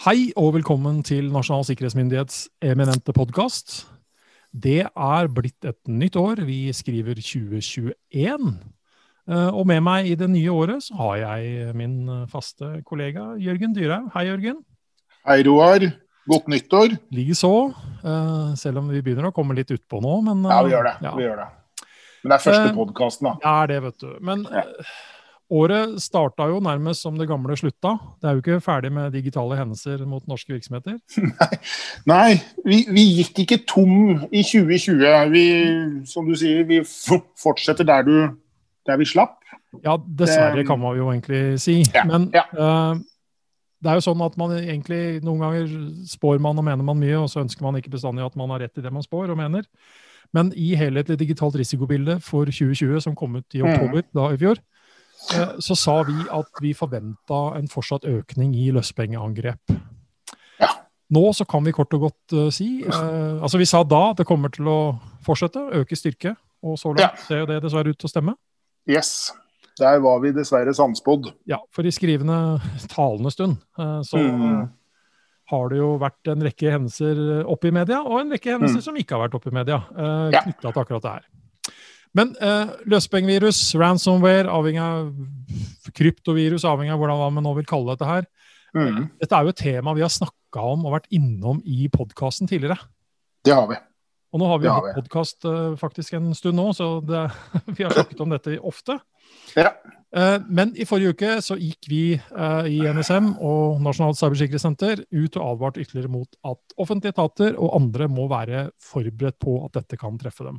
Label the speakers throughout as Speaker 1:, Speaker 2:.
Speaker 1: Hei og velkommen til Nasjonal sikkerhetsmyndighets eminente podkast. Det er blitt et nytt år. Vi skriver 2021. Eh, Og med meg i det nye året så har jeg min faste kollega Jørgen Dyrhaug. Hei, Jørgen.
Speaker 2: Hei, Roar. Godt nyttår.
Speaker 1: Likeså. eh, Selv om vi begynner å komme litt utpå nå, men
Speaker 2: Ja, vi gjør det.
Speaker 1: ja.
Speaker 2: Vi gjør det. Men det er første
Speaker 1: Eh,
Speaker 2: podkasten, da.
Speaker 1: Det er det, vet du. Men
Speaker 2: Ja.
Speaker 1: Året starta jo nærmest som det gamle slutta. Det er jo ikke ferdig med digitale hendelser mot norske virksomheter.
Speaker 2: Nei, vi, vi gikk ikke tom i 2020. Vi, som du sier, vi fortsetter der, du, der vi slapp.
Speaker 1: Ja, dessverre kan man jo egentlig si.
Speaker 2: Ja,
Speaker 1: Men
Speaker 2: ja.
Speaker 1: Uh, det er jo sånn at man egentlig noen ganger spår man og mener man mye, og så ønsker man ikke bestandig at man har rett i det man spår og mener. Men i helhetlig digitalt risikobilde for 2020, som kom ut i
Speaker 2: Mm.
Speaker 1: oktober da i fjor, så sa vi at vi forventa en fortsatt økning i løspengeangrep.
Speaker 2: Ja.
Speaker 1: Nå så kan vi kort og godt uh, si uh, Altså, vi sa da at det kommer til å fortsette, øke styrke, og så langt
Speaker 2: Ja.
Speaker 1: ser jo det dessverre ut til å stemme.
Speaker 2: Yes. Der var vi dessverre sannspådd.
Speaker 1: Ja, for i skrivende talende stund uh, så
Speaker 2: Mm.
Speaker 1: eh, har det jo vært en rekke hendelser oppe i media, og en rekke hendelser
Speaker 2: Mm.
Speaker 1: som ikke har vært oppe i media, eh,
Speaker 2: Ja.
Speaker 1: til akkurat det her. Men eh, løspengevirus, ransomware, avhengig av kryptovirus, avhengig av hvordan man nå vil kalle dette her.
Speaker 2: Mm.
Speaker 1: Dette er jo et tema vi har snakka om og vært innom i podkasten tidligere.
Speaker 2: Det har vi.
Speaker 1: Og nå har vi hatt podkast faktisk en stund nå, så det, vi har snakket om dette ofte.
Speaker 2: Ja.
Speaker 1: Uh, Men i forrige uke så gikk vi uh, i NSM og Nasjonalt cybersikkerhetssenter ut og advarte ytterligere mot at offentlige etater og andre må være forberedt på at dette kan treffe dem.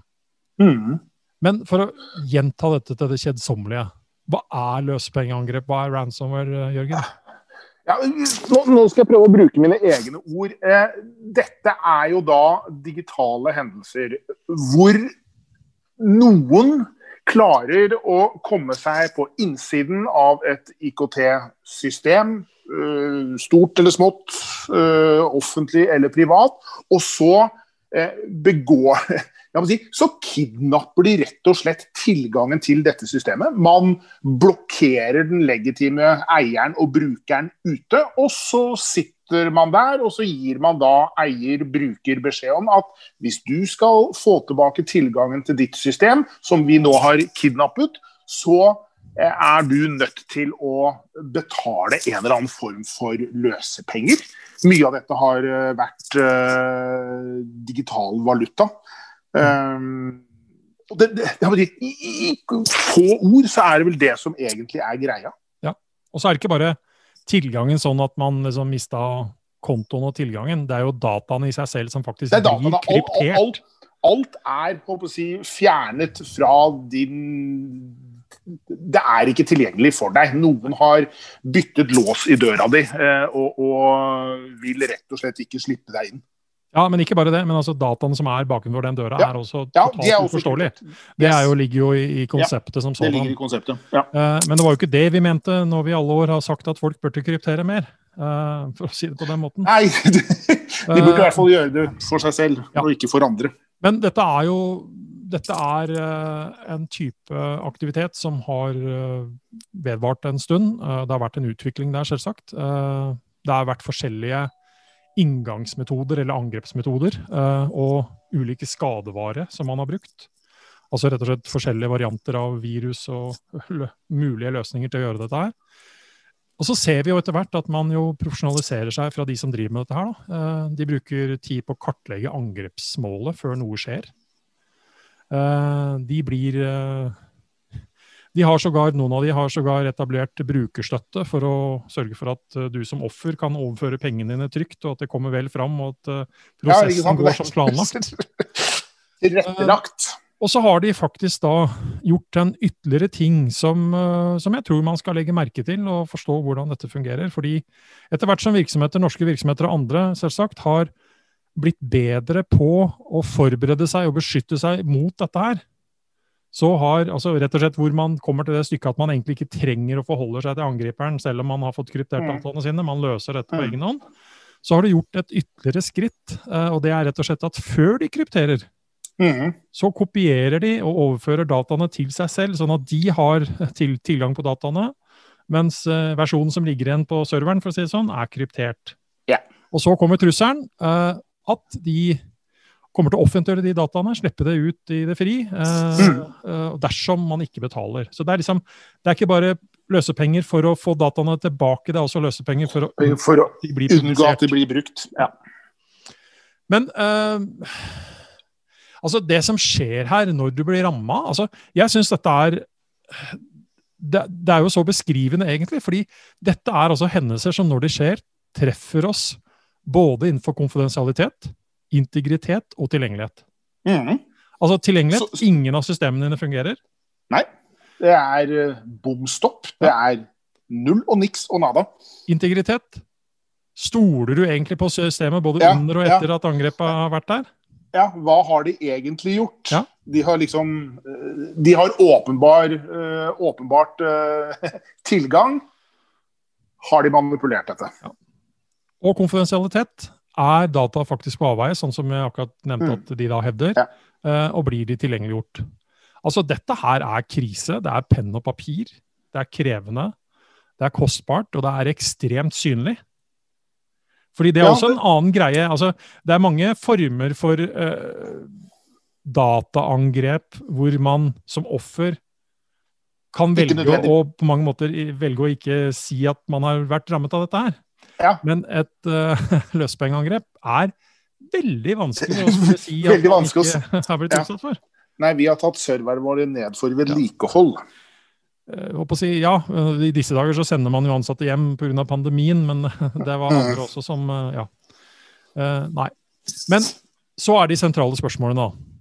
Speaker 2: Mm.
Speaker 1: Men for å gjenta dette til det kjedsommelige. Hva er løsepengeangrep? Hva er ransomware, eh, Jørgen?
Speaker 2: Ja, nå, nå skal jeg prøve å bruke mine egne ord. Eh, dette er jo da digitale hendelser hvor noen klarer å komme seg på innsiden av et IKT-system, eh, stort eller smått, eh, offentlig eller privat, og så begår si, Så kidnapper de rett og slett tilgangen til dette systemet. Man blokkerer den legitime eieren og brukeren ute, og så sitter man der, og så gir man da eier bruker beskjed om at hvis du skal få tilbake tilgangen til ditt system, som vi nå har kidnappet, så eh, er du nødt til å betale en eller annen form for løsepenger. Mye av dette har eh, vært uh, digital valuta. Um, det, det, si, i, I få ord så er det vel det som egentlig er greia.
Speaker 1: Og så er det ikke bare tilgangen sånn at man liksom mista kontoen og tilgangen. Det er jo dataene i seg selv som faktisk
Speaker 2: Det er
Speaker 1: blir
Speaker 2: dataene. Alt,
Speaker 1: kryptert.
Speaker 2: alt, alt er si, fjernet fra din Det er ikke tilgjengelig for deg. Noen har byttet lås i døra di eh, og, og vil rett og slett ikke slippe deg inn.
Speaker 1: Ja, men ikke bare det. Men altså dataene som er bakenfor den døra,
Speaker 2: Ja.
Speaker 1: er også
Speaker 2: Ja,
Speaker 1: totalt
Speaker 2: det er også
Speaker 1: uforståelig.
Speaker 2: Yes.
Speaker 1: Det jo, ligger jo i, i konseptet som
Speaker 2: Det ligger i konseptet. Ja.
Speaker 1: Uh, men det var jo ikke det vi mente når vi i alle år har sagt at folk burde kryptere mer. Uh, for å si det på den måten.
Speaker 2: Nei, de, de burde i hvert fall gjøre det for seg selv,
Speaker 1: Ja.
Speaker 2: og ikke for andre.
Speaker 1: Men dette er jo dette er eh, en type aktivitet som har vedvart en stund. Det har vært en utvikling der, selvsagt. Det har vært forskjellige inngangsmetoder eller angrepsmetoder eh, og ulike skadevare som man har brukt. Altså rett og slett forskjellige varianter av virus og mulige løsninger til å gjøre dette her. Og så ser vi jo etter hvert at man jo profesjonaliserer seg fra de som driver med dette her. Da. Eh, De bruker tid på å kartlegge angrepsmålet før noe skjer. Eh, De blir de har sågar, Noen av de har sågar etablert brukerstøtte for å sørge for at eh, du som offer kan overføre pengene dine trygt, og at det kommer vel fram, og at prosessen
Speaker 2: Ja,
Speaker 1: går som planlagt.
Speaker 2: Tilrettelagt.
Speaker 1: Og så har de faktisk da gjort en ytterligere ting som, eh, som jeg tror man skal legge merke til og forstå hvordan dette fungerer. Fordi etter hvert som virksomheter, norske virksomheter og andre selvsagt har blitt bedre på å forberede seg og beskytte seg mot dette her, så har altså rett og slett hvor man kommer til det stykket at man egentlig ikke trenger å forholde seg til angriperen, selv om man har fått kryptert
Speaker 2: Mm.
Speaker 1: dataene sine, man løser dette på
Speaker 2: Mm.
Speaker 1: egen hånd, så har du gjort et ytterligere skritt, eh, og det er rett og slett at før de krypterer,
Speaker 2: Mhm.
Speaker 1: så kopierer de og overfører dataene til seg selv, sånn at de har til, tilgang på dataene, mens eh, versjonen som ligger igjen på serveren, for å si det sånn, er kryptert.
Speaker 2: Yeah.
Speaker 1: Og så kommer trusselen uh, at de kommer til å offentliggjøre de dataene, slippe det ut i det fri, uh, uh, dersom man ikke betaler. Så det er liksom, det er ikke bare løsepenger for å få dataene tilbake, det er også løsepenger for å,
Speaker 2: for å unngå at de blir brukt. Ja.
Speaker 1: Men altså det som skjer her når du blir ramma altså, Jeg syns dette er det, det, er jo så beskrivende, egentlig. fordi dette er altså hendelser som når de skjer, treffer oss både innenfor konfidensialitet, integritet og tilgjengelighet. Mm. Altså tilgjengelighet så, Ingen av systemene dine fungerer.
Speaker 2: Nei. Det er uh, bom stopp. Det er null og niks og nada.
Speaker 1: Integritet. Stoler du egentlig på systemet både ja, under og etter ja. at angrepet har vært der?
Speaker 2: Ja, hva har de egentlig gjort? Ja. De har liksom eh, De har åpenbar, uh, åpenbart tilgang. Har de manipulert dette? Ja.
Speaker 1: Og konfidensialitet. Er data faktisk på avveie, sånn som jeg akkurat nevnte mm. at de da hevder? Ja. Uh, og blir de tilgjengeliggjort? Altså, dette her er krise. Det er penn og papir. Det er krevende. Det er kostbart, og det er ekstremt synlig. Fordi det er også en annen greie. Altså, det er mange former for uh, dataangrep hvor man som offer kan velge å, på mange måter velge å ikke si at man har vært rammet av dette her. Ja. Men et uh, løspengeangrep er veldig vanskelig å skulle si at man ikke har blitt utsatt for.
Speaker 2: Nei, vi har tatt serverne våre ned for vedlikehold. Ja.
Speaker 1: Uh, si, ja, I disse dager så sender man jo ansatte hjem pga. pandemien, men det var andre mm. også som Ja. Nei. Men så er de sentrale spørsmålene, da.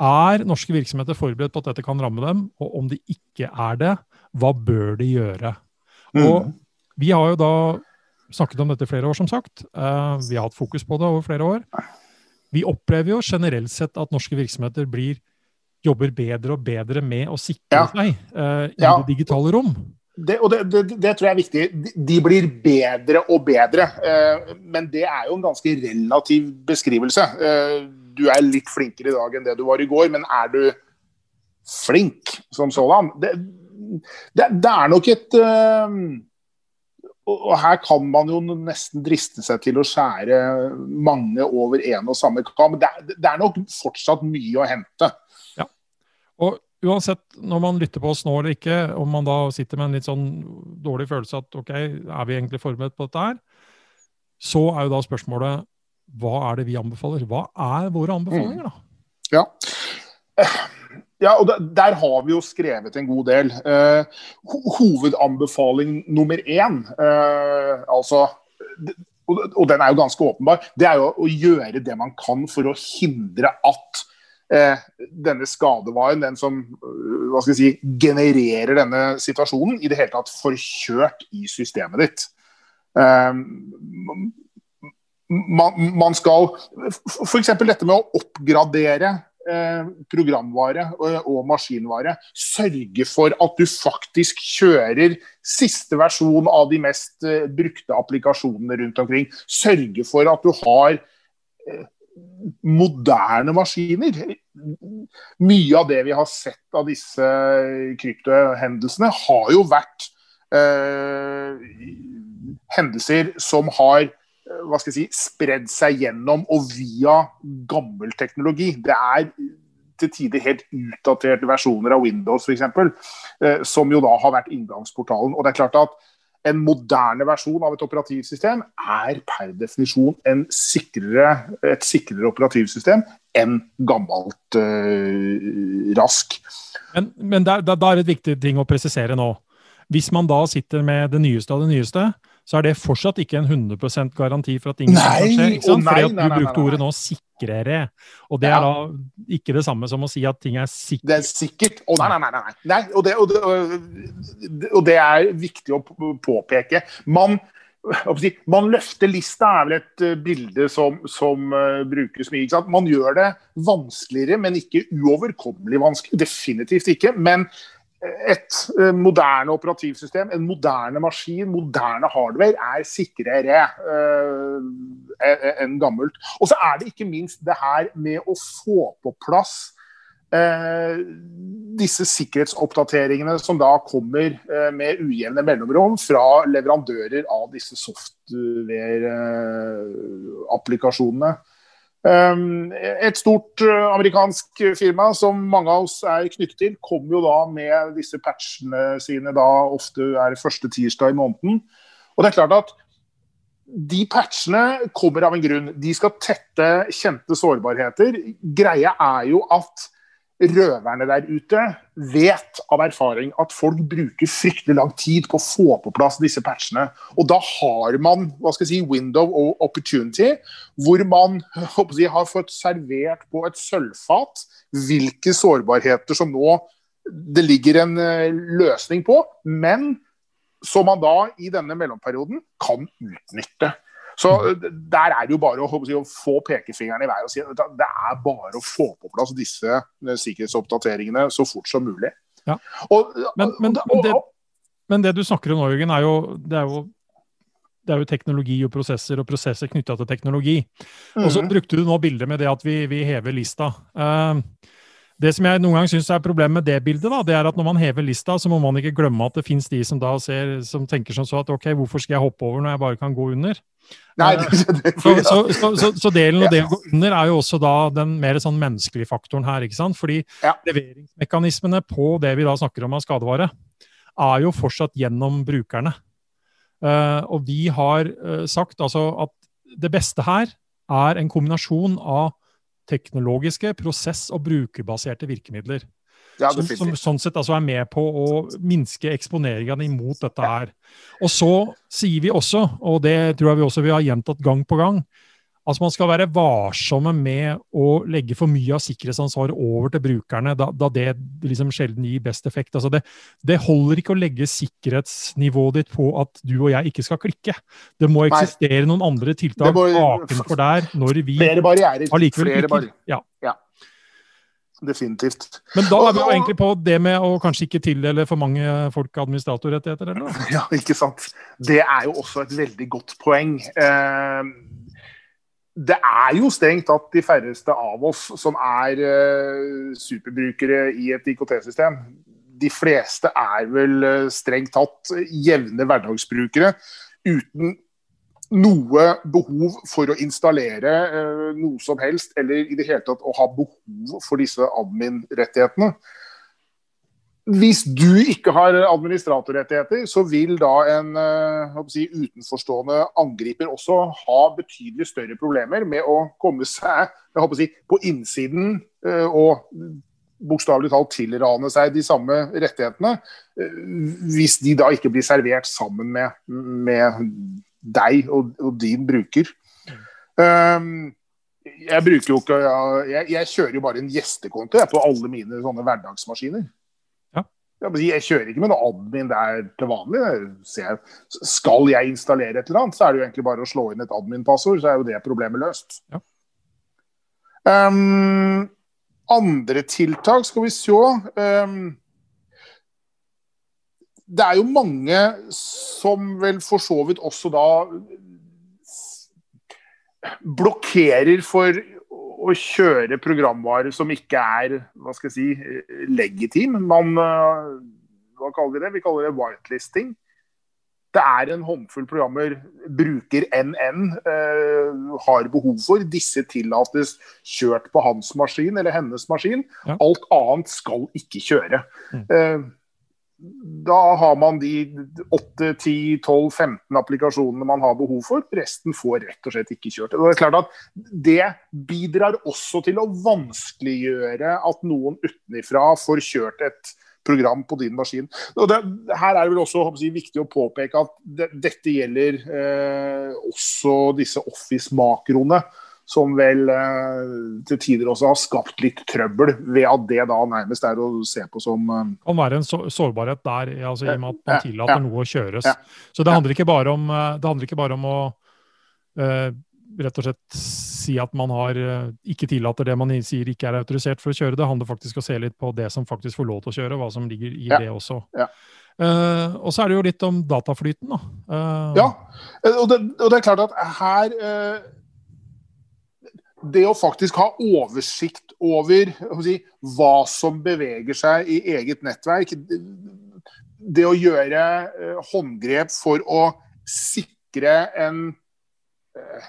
Speaker 1: Er norske virksomheter forberedt på at dette kan ramme dem? Og om de ikke er det, hva bør de gjøre? Mm. Og vi har jo da snakket om dette i flere år, som sagt. Uh, vi har hatt fokus på det over flere år. Vi opplever jo generelt sett at norske virksomheter blir, jobber bedre og bedre med å sikre ja. seg uh, i ja. det digitale rom.
Speaker 2: Det, og det, det, det, tror jeg er viktig. De blir bedre og bedre. Uh, men det er jo en ganske relativ beskrivelse. du er litt flinkere i dag enn det du var i går, men er du flink som sådan? Det, er nok et og her kan man jo nesten driste seg til å skjære mange over én og samme kam. Det, det, er nok fortsatt mye å hente.
Speaker 1: Ja. Og uansett, når man lytter på oss nå eller ikke, om man da sitter med en litt sånn dårlig følelse at ok, er vi egentlig forberedt på dette her, så er jo da spørsmålet hva er det vi anbefaler? Hva er våre anbefalinger, da?
Speaker 2: Mm. Ja. Ja, og Der har vi jo skrevet en god del. Uh, hovedanbefaling nummer én, uh, altså og, den er jo ganske åpenbar, det er jo å gjøre det man kan for å hindre at eh, denne skadevaren, den som hva skal si, genererer denne situasjonen, i det hele tatt får kjørt i systemet ditt. Man, man, skal F.eks. dette med å oppgradere Eh, programvare og maskinvare. Sørge for at du faktisk kjører siste versjon av de mest eh, brukte applikasjonene rundt omkring. Sørge for at du har eh, moderne maskiner. Mye av det vi har sett av disse kryptohendelsene, har jo vært eh, hendelser som har hva skal jeg si, spredd seg gjennom og via gammel teknologi. Det er til tider helt utdaterte versjoner av Windows f.eks., eh, som jo da har vært inngangsportalen. Og det er klart at en moderne versjon av et operativsystem er per definisjon sikrere, et sikrere operativsystem enn gammelt uh, rask.
Speaker 1: Men, men det, er, det et viktig ting å presisere nå. Hvis man da sitter med det nyeste av det nyeste, så er det fortsatt ikke en 100% garanti for at ingenting kan skje. Ikke sant? Fordi at du brukte ordet nå 'sikrere', og det er da ikke det samme som å si at ting er sikkert.
Speaker 2: Det er sikkert. Å nei, nei, nei. nei. nei og, det, og, det, og, det, er viktig å påpeke. Man, man løfter lista er vel et eh, bilde som, som uh, brukes mye. Man gjør det vanskeligere, men ikke uoverkommelig vanskelig. Definitivt ikke. Men et eh, moderne operativsystem, en moderne maskin, moderne hardware, er sikrere uh, enn gammelt. Og så er det ikke minst det her med å få på plass eh, disse sikkerhetsoppdateringene som da kommer eh, med ujevne mellomrom fra leverandører av disse software-applikasjonene. Um, et stort uh, amerikansk firma som mange av oss er knyttet til, kommer jo da med disse patchene sine da ofte er første tirsdag i måneden. Og det er klart at de patchene kommer av en grunn. De skal tette kjente sårbarheter. Greia er jo at røverne der ute vet av erfaring at folk bruker fryktelig lang tid på å få på plass disse patchene. Og da har man hva skal jeg si, window of opportunity, hvor man jeg, har fått servert på et sølvfat hvilke sårbarheter som nå det ligger en uh, løsning på, men som man da i denne mellomperioden kan utnytte. Så Der er det jo bare å, å få pekefingeren i været og si at det er bare å få på plass disse eh, sikkerhetsoppdateringene så fort som mulig.
Speaker 1: Ja. Og, men, men, det, men, det, du snakker om nå, Jørgen, er jo, det er jo det er jo teknologi og prosesser og prosesser knytta til teknologi. Og så mhm. brukte du nå bildet med det at vi, vi hever lista. Uh, det som jeg noen gang syns er problemet med det bildet, da, det er at når man hever lista, så må man ikke glemme at det fins de som da ser, som tenker sånn så at ok, hvorfor skal jeg hoppe over når jeg bare kan gå under?
Speaker 2: Nei, det, det,
Speaker 1: så, så, så, så, delen av det å gå under er jo også da den mer sånn menneskelige faktoren her. ikke sant? Fordi ja. leveringsmekanismene på det vi da snakker om av skadevare, er jo fortsatt gjennom brukerne. Uh, og vi har uh, sagt altså at det beste her er en kombinasjon av teknologiske, prosess- og brukerbaserte virkemidler. Ja, som, som, sånn sett altså er med på å minske eksponeringene imot dette her. Og så sier vi også, og det tror jeg vi også vi har gjentatt gang på gang, Altså Man skal være varsomme med å legge for mye av sikkerhetsansvaret over til brukerne, da, da det liksom sjelden gir best effekt. Altså det, det, holder ikke å legge sikkerhetsnivået ditt på at du og jeg ikke skal klikke. Det må eksistere Nei. noen andre tiltak bakenfor der når vi
Speaker 2: Flere barrierer. Flere barrierer.
Speaker 1: Ja. ja.
Speaker 2: Definitivt.
Speaker 1: Men da er vi jo egentlig på det med å kanskje ikke tildele for mange folk administratorrettigheter, eller? noe?
Speaker 2: Ja, ikke sant. Det er jo også et veldig godt poeng. Eh, det er jo strengt tatt de færreste av oss som er uh, superbrukere i et IKT-system. De fleste er vel uh, strengt tatt jevne hverdagsbrukere uten noe behov for å installere uh, noe som helst, eller i det hele tatt å ha behov for disse admin-rettighetene. Hvis du ikke har administratorrettigheter, så vil da en eh, si, utenforstående angriper også ha betydelig større problemer med å komme seg si, på innsiden eh, og bokstavelig talt tilrane seg de samme rettighetene, eh, hvis de da ikke blir servert sammen med, med deg og, og, din bruker. Um, jeg jo ikke jeg, jeg, kjører jo bare en gjestekonto på alle mine sånne hverdagsmaskiner. Jeg kjører ikke med noe admin der til vanlig. Skal jeg installere et eller annet, så er det jo egentlig bare å slå inn et admin-passord, så er jo det problemet løst. Ja. Um, andre tiltak, skal vi se um, Det er jo mange som vel for så vidt også da blokkerer for å kjøre programvare som ikke er hva skal jeg si, legitim. Man, eh, hva kaller vi det? Vi kaller det whitelisting. Det er en håndfull programmer bruker NN eh, har behov for. Disse tillates kjørt på hans maskin eller hennes maskin. Ja. Alt annet skal ikke kjøre. Mm. Eh, da har man de 8-10-12-15 applikasjonene man har behov for. Resten får rett og slett ikke kjørt. Det er klart at det bidrar også til å vanskeliggjøre at noen utenfra får kjørt et program på din maskin. Og det, her er det vel også jeg, viktig å påpeke at det, dette gjelder eh, også disse Office-makroene som vel eh, til tider også har skapt litt trøbbel, ved at det da nærmest er å se på som eh,
Speaker 1: Kan være en så sårbarhet der, altså, i og med at man tillater ja, noe å kjøres. Ja, så det handler, ikke bare om, eh, det handler ikke bare om å uh, rett og slett si at man har, ikke tillater det man sier ikke er autorisert for å kjøre. Det handler faktisk om å se litt på det som faktisk får lov til å kjøre, hva som ligger i det også. Uh, og så er det jo litt om dataflyten, da.
Speaker 2: Uh, ja, og det, og det, er klart at her det å faktisk ha oversikt over si, hva som beveger seg i eget nettverk, det å gjøre uh, håndgrep for å sikre en uh,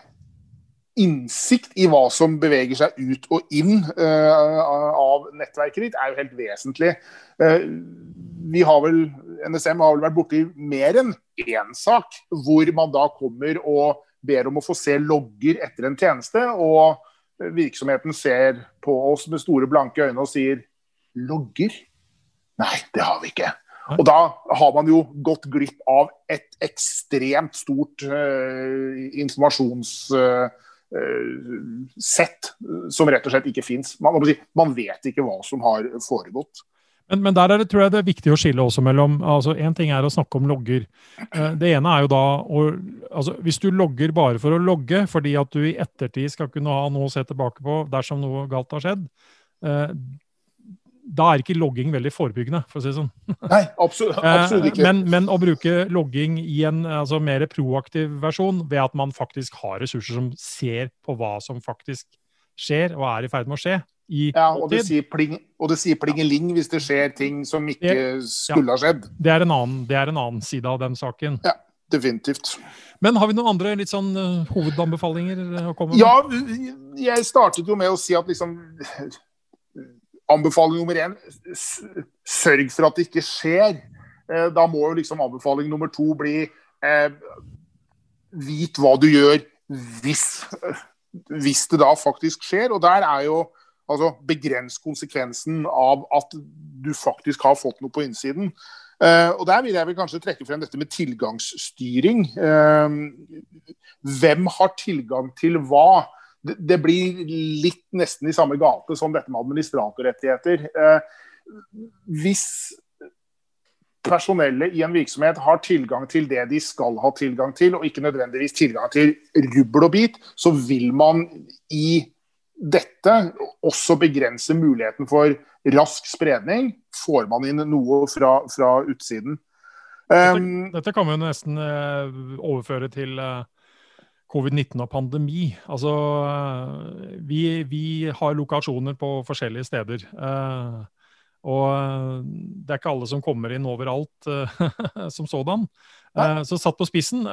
Speaker 2: innsikt i hva som beveger seg ut og inn uh, av nettverket ditt, er jo helt vesentlig. vi har vel, NSM har vel vært borti mer enn én sak hvor man da kommer og ber om å få se logger etter en tjeneste, og virksomheten ser på oss med store, blanke øyne og sier logger? Nei, det har vi ikke. Og da har man jo gått glipp av et ekstremt stort uh, informasjonssett uh, som rett og slett ikke fins. Man, man, vet ikke hva som har foregått.
Speaker 1: Men, men, der er det, tror jeg det er viktig å skille også mellom altså Én ting er å snakke om logger. Eh, det ene er jo da å, altså Hvis du logger bare for å logge, fordi at du i ettertid skal kunne ha noe å se tilbake på dersom noe galt har skjedd, eh, da er ikke logging veldig forebyggende, for å si det sånn.
Speaker 2: Nei, absolutt, eh, absolutt ikke.
Speaker 1: Men, men, å bruke logging i en altså, mer proaktiv versjon, ved at man faktisk har ressurser som ser på hva som faktisk skjer og er i ferd med å skje,
Speaker 2: ja, og det, sier pling, og det sier plingeling hvis det skjer ting som ikke skulle ha skjedd.
Speaker 1: Det er, annen, det er, en annen, side av den saken.
Speaker 2: Ja, definitivt.
Speaker 1: Men har vi noen andre litt sånn uh, hovedanbefalinger å komme med?
Speaker 2: Ja, jeg startet jo med å si at liksom Anbefaling nummer én sørg for at det ikke skjer. Eh, da må jo liksom anbefaling nummer to bli eh, vit hva du gjør hvis, hvis det da faktisk skjer. Og der er jo Altså begrens konsekvensen av at du faktisk har fått noe på innsiden. Uh, og Der vil jeg vel kanskje trekke frem dette med tilgangsstyring. Uh, hvem har tilgang til hva? Det, det, blir litt nesten i samme gate som dette med administratorrettigheter. Uh, hvis personellet i en virksomhet har tilgang til det de skal ha tilgang til, og ikke nødvendigvis tilgang til rubbel og bit, så vil man i dette også begrenser muligheten for rask spredning. Får man inn noe fra, fra utsiden.
Speaker 1: Dette, um, dette, kan vi nesten uh, overføre til uh, covid-19 og pandemi. Altså, uh, vi, vi, har lokasjoner på forskjellige steder. og det er ikke alle som kommer inn overalt som sådan. så satt på spissen,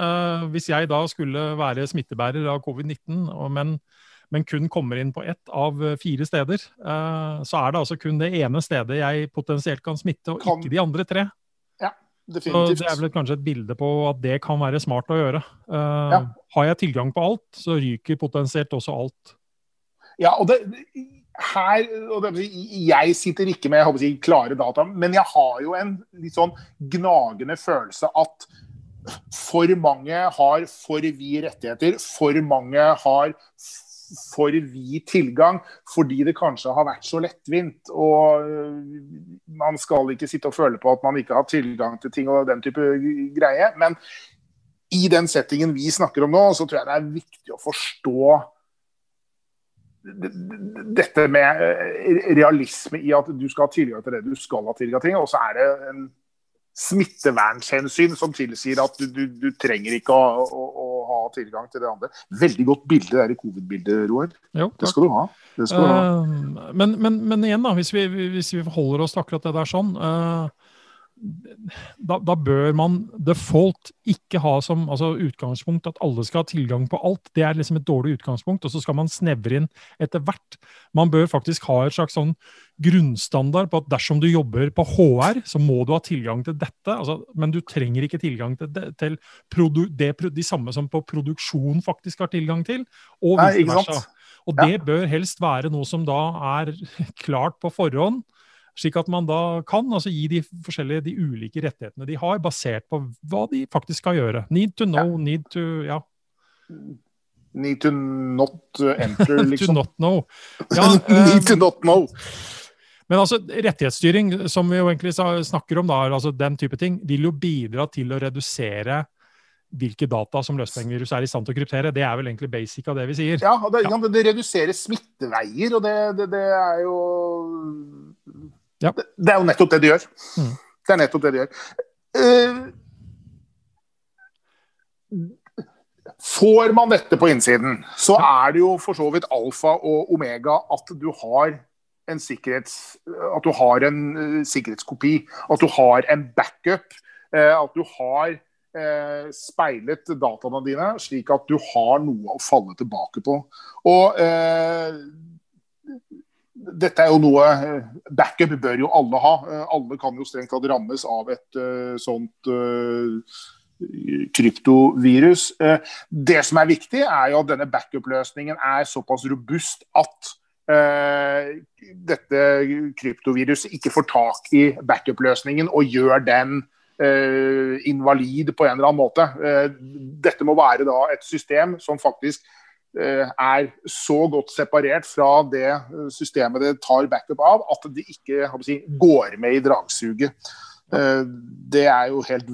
Speaker 1: hvis jeg da skulle være smittebærer av covid-19, men men kun kommer inn på ett av eh, fire steder, eh, så er det altså kun det ene stedet jeg potensielt kan smitte, og kan... ikke de andre tre.
Speaker 2: Ja, definitivt.
Speaker 1: Så Det er vel kanskje et bilde på at det kan være smart å gjøre. Eh, ja. Har jeg tilgang på alt, så ryker potensielt også alt.
Speaker 2: Ja, og det, her, og det, Jeg sitter ikke med jeg si, klare data, men jeg har jo en litt sånn gnagende følelse at for mange har for vide rettigheter. For mange har for vid tilgang fordi det kanskje har vært så lettvint. Og øh, man skal ikke sitte og føle på at man ikke har tilgang til ting og den type greie. Men i den settingen vi snakker om nå, så tror jeg det er viktig å forstå dette med øh, realisme i at du skal ha tilgang til det du skal ha tilgang til. Og så er det en smittevernhensyn som tilsier at du, du, du trenger ikke å, å, å, ha tilgang til det andre. Veldig godt bilde der i covid-bildet, Roar. Det skal du ha. Skal du ha.
Speaker 1: Uh, men, men, men, igjen, da, hvis vi, hvis vi holder oss til akkurat det der sånn. Uh, da, da, bør man default ikke ha som altså utgangspunkt at alle skal ha tilgang på alt. Det er liksom et dårlig utgangspunkt, og så skal man snevre inn etter hvert. Man bør faktisk ha et slags sånn grunnstandard på at dersom du jobber på HR, så må du ha tilgang til dette. Altså, men du trenger ikke tilgang til, det, til det, de samme som på produksjon faktisk har tilgang til, og vice versa. Og det bør helst være noe som da er klart på forhånd slik at man da kan altså, gi de forskjellige de ulike rettighetene de har, basert på hva de faktisk skal gjøre. Need to know, ja. need to ja.
Speaker 2: Need to not enter, liksom.
Speaker 1: to not know.
Speaker 2: Ja, need to not know.
Speaker 1: Men altså, rettighetsstyring, som vi jo egentlig snakker om, da, altså den type ting, vil jo bidra til å redusere hvilke data som løspengevirus er i stand til å kryptere. Det er vel egentlig basic av det vi sier.
Speaker 2: Ja, det, ja. det reduserer smitteveier, og det, det, det er jo
Speaker 1: ja.
Speaker 2: Det, er jo nettopp det de gjør. Mm. Det er nettopp det de gjør. Uh, Får man dette på innsiden, så er det jo for så vidt alfa og omega at du har en, sikkerhets, at du har en uh, sikkerhetskopi. At du har en backup. Uh, at du har speilet dataene dine, slik at du har noe å falle tilbake på. Og dette er jo noe Backup bør jo alle ha. Alle kan jo strengt tatt rammes av et sånt kryptovirus. Uh, det som er viktig, er jo at denne backup-løsningen er såpass robust at uh, dette kryptoviruset ikke får tak i backup-løsningen og gjør den uh, invalid på en eller annen måte. Uh, dette må være da et system som faktisk er så godt separert fra det systemet det tar backup av, at det ikke si, går med i dragsuget. Eh, det er jo helt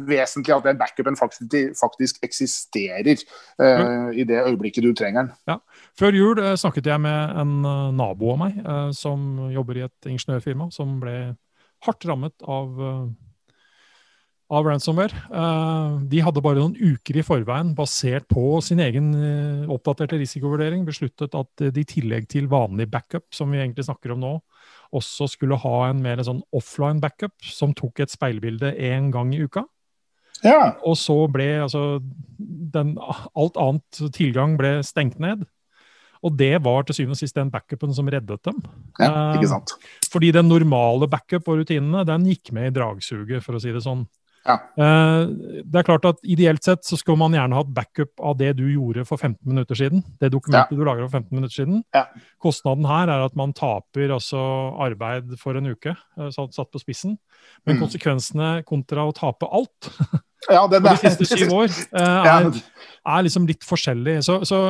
Speaker 2: vesentlig at den backupen faktisk, faktisk eksisterer uh, i det øyeblikket du trenger den.
Speaker 1: Ja. Før jul snakket jeg med en nabo av meg som jobber i et ingeniørfirma, som ble hardt rammet av, av ransomware. de hadde bare noen uker i forveien, basert på sin egen oppdaterte risikovurdering, besluttet at de i tillegg til vanlig backup, som vi egentlig snakker om nå, også skulle ha en mer sånn offline backup som tok et speilbilde én gang i uka.
Speaker 2: Ja.
Speaker 1: Og så ble altså den, Alt annet tilgang ble stengt ned. Og det var til syvende og sist den backupen som reddet dem.
Speaker 2: Ja, ikke sant.
Speaker 1: Eh, fordi den normale backup og rutinene den gikk med i dragsuget, for å si det sånn.
Speaker 2: Ja.
Speaker 1: Eh, det er klart at Ideelt sett så skulle man gjerne hatt backup av det du gjorde for 15 minutter siden. Det dokumentet ja. du lager for 15 minutter siden.
Speaker 2: Ja.
Speaker 1: Kostnaden her er at man taper altså arbeid for en uke, eh, satt på spissen. Men mm. konsekvensene kontra å tape alt
Speaker 2: ja, det,
Speaker 1: de siste syv år er, er, liksom litt forskjellig. Så, så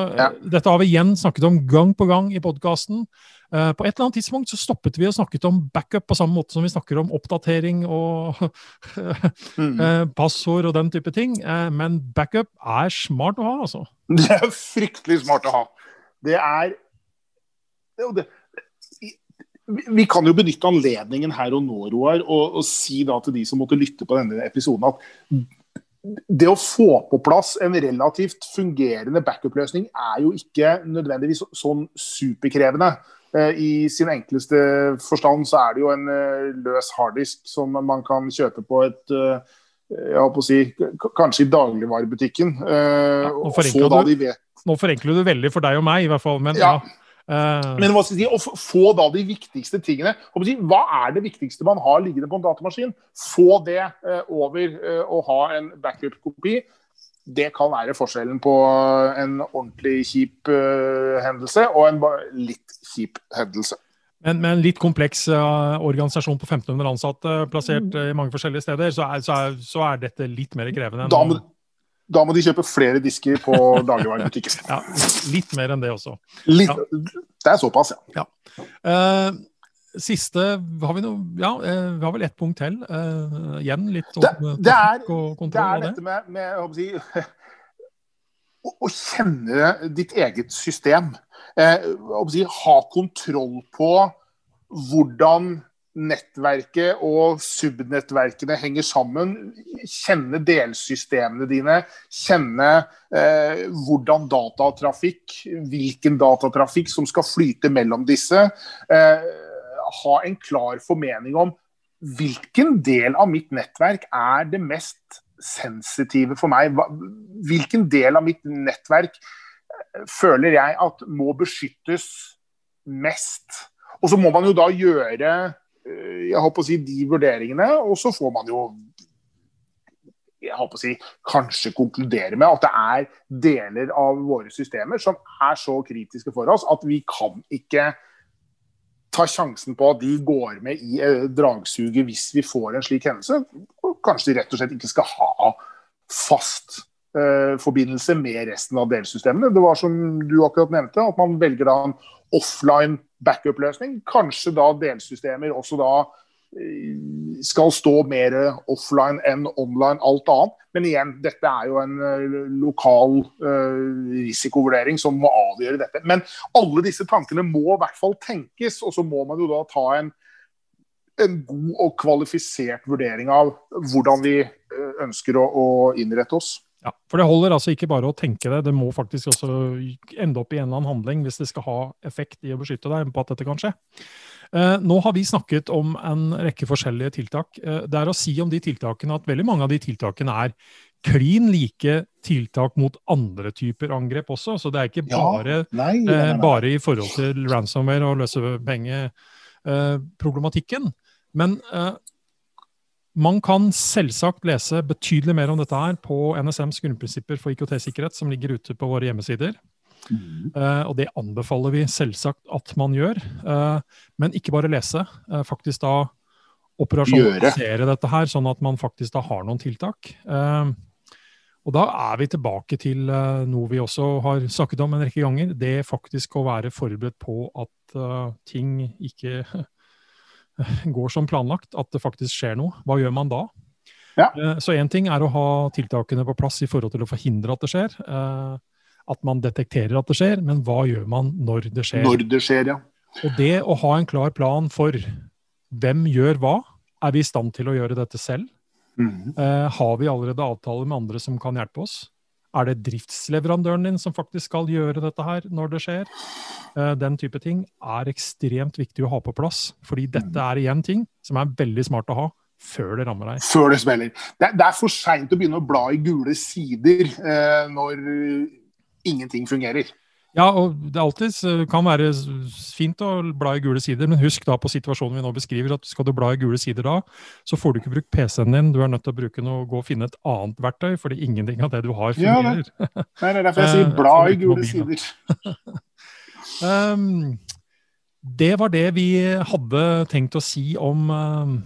Speaker 1: dette har vi igjen snakket om gang på gang i podkasten. Uh, på et eller annet tidspunkt så stoppet vi og snakket om backup på samme måte som vi snakker om oppdatering og mm. uh, passord og den type ting. Uh, men backup er smart å ha, altså.
Speaker 2: Det er fryktelig smart å ha. Det er det, Vi kan jo benytte anledningen her og nå, Roar, og, og si da til de som måtte lytte på denne episoden, at det å få på plass en relativt fungerende backup-løsning er jo ikke nødvendigvis sånn superkrevende. Eh, I sin enkleste forstand så er det jo en eh, løs harddisk som man kan kjøpe på et eh, jeg holdt på å si, kanskje i dagligvarebutikken. Ja,
Speaker 1: nå, forenkler du, nå, forenkler du, veldig for deg og meg, i hvert fall. Men, ja.
Speaker 2: ja. men hva skal jeg si, å få da de viktigste tingene Hva er det viktigste man har liggende på en datamaskin? Få det over å ha en backup-kopi det kan være forskjellen på en ordentlig kjip uh, hendelse og en litt kjip hendelse.
Speaker 1: Men med en litt kompleks uh, organisasjon på 1500 ansatte plassert uh, i mange forskjellige steder, så er, så, er, så er, dette litt mer krevende.
Speaker 2: Da må, da må, de kjøpe flere disker på dagligvarebutikken.
Speaker 1: ja, litt mer enn det også.
Speaker 2: Litt, ja. Det er såpass,
Speaker 1: ja. ja. Siste har vi, noe, ja, eh, vi har vel ett punkt til. Uh, igjen litt om det,
Speaker 2: det er, og kontroll. Det er dette med, med si, å, å, kjenne ditt eget system. Eh, si, ha kontroll på hvordan nettverket og subnettverkene henger sammen. Kjenne delsystemene dine. Kjenne eh, hvordan datatrafikk, hvilken datatrafikk som skal flyte mellom disse. Eh, ha en klar formening om hvilken del av mitt nettverk er det mest sensitive for meg. Hvilken del av mitt nettverk eh, føler jeg at må beskyttes mest. Og så må man jo da gjøre eh, jeg håper å si, de vurderingene, og så får man jo jeg håper å si, kanskje konkludere med at det er deler av våre systemer som er så kritiske for oss at vi kan ikke ta sjansen på at de går med i eh, dragsuget hvis vi får en slik hendelse. Og kanskje de rett og slett ikke skal ha fast eh, forbindelse med resten av delsystemene. Det var som du akkurat nevnte, at man velger da en offline backup-løsning. Kanskje da delsystemer også da skal stå mer offline enn online, alt annet. Men igjen, dette er jo en eh, lokal uh, risikovurdering som må avgjøre dette. Men alle disse tankene må i hvert fall tenkes, og så må man jo da ta en, en god og kvalifisert vurdering av hvordan vi ønsker å, å innrette oss.
Speaker 1: Ja, For det holder altså ikke bare å tenke det, det må faktisk også ende opp i en eller annen handling hvis det skal ha effekt i å beskytte deg på at dette kan skje. Eh, nå har vi snakket om en rekke forskjellige tiltak. Eh, det er å si om de tiltakene at veldig mange av de tiltakene er klin like tiltak mot andre typer angrep også. Så det er ikke bare,
Speaker 2: ja, nei, nei, nei.
Speaker 1: Eh, bare i forhold til ransomware og løsepengeproblematikken. Men man kan selvsagt lese betydelig mer om dette her på NSMs grunnprinsipper for IKT-sikkerhet, som ligger ute på våre hjemmesider. Mm. Uh, og det anbefaler vi selvsagt at man gjør. Uh, men ikke bare lese. Uh, faktisk da operasjonalisere dette her, sånn at man faktisk da har noen tiltak. og da er vi tilbake til noe vi også har snakket om en rekke ganger. Det faktisk å være forberedt på at ting ikke går som planlagt, at det faktisk skjer noe, hva gjør man da? Ja. Så én ting er å ha tiltakene på plass i forhold til å forhindre at det skjer. At man detekterer at det skjer, men hva gjør man når det skjer?
Speaker 2: Når det skjer, ja.
Speaker 1: Og det å ha en klar plan for hvem gjør hva, er vi i stand til å gjøre dette selv? Mm. Har vi allerede avtaler med andre som kan hjelpe oss? Er det driftsleverandøren din som faktisk skal gjøre dette her når det skjer? Uh, den type ting er ekstremt viktig å ha på plass. Fordi dette mm. er igjen ting som er veldig smart å ha før det rammer deg.
Speaker 2: Før det smeller. Det, det er for seint å begynne å bla i gule sider uh, når ingenting fungerer.
Speaker 1: Ja, og det alltid kan være fint å bla i gule sider, men husk da på situasjonen vi nå beskriver, at skal du bla i gule sider da, så får du ikke brukt PC-en din. Du er nødt til å bruke noe, gå og finne et annet verktøy, fordi ingenting av det du har, fungerer.
Speaker 2: Ja, det. Nei, det er derfor jeg sier eh, bla i gule sider.
Speaker 1: um, det var det vi hadde tenkt å si om um,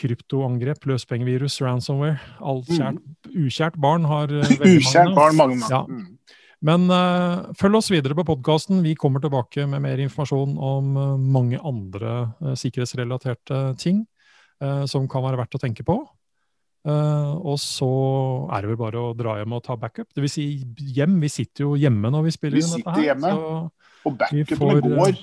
Speaker 1: kryptoangrep, løspengevirus, ransomware. Alt mm. kjært, ukjært barn har veldig
Speaker 2: ukjært. Barn, mange, mange. Ja. Mm.
Speaker 1: Men uh, følg oss videre på podkasten. Vi kommer tilbake med mer informasjon om uh, mange andre uh, sikkerhetsrelaterte ting som kan være verdt å tenke på. og så er det vel bare å dra hjem og ta backup. Det vil si hjem. Vi sitter jo hjemme når vi spiller
Speaker 2: vi dette her. Vi sitter hjemme, og backupene går.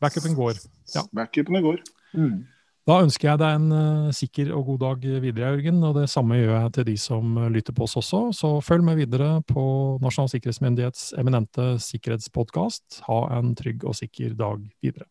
Speaker 1: Backupen går.
Speaker 2: Ja. Backupene går. Mm.
Speaker 1: Da ønsker jeg deg en uh, sikker og god dag videre, Jørgen. Og det samme gjør jeg til de som lytter på oss også. Så følg med videre på Nasjonal sikkerhetsmyndighets eminente sikkerhetspodkast. Ha en trygg og sikker dag videre.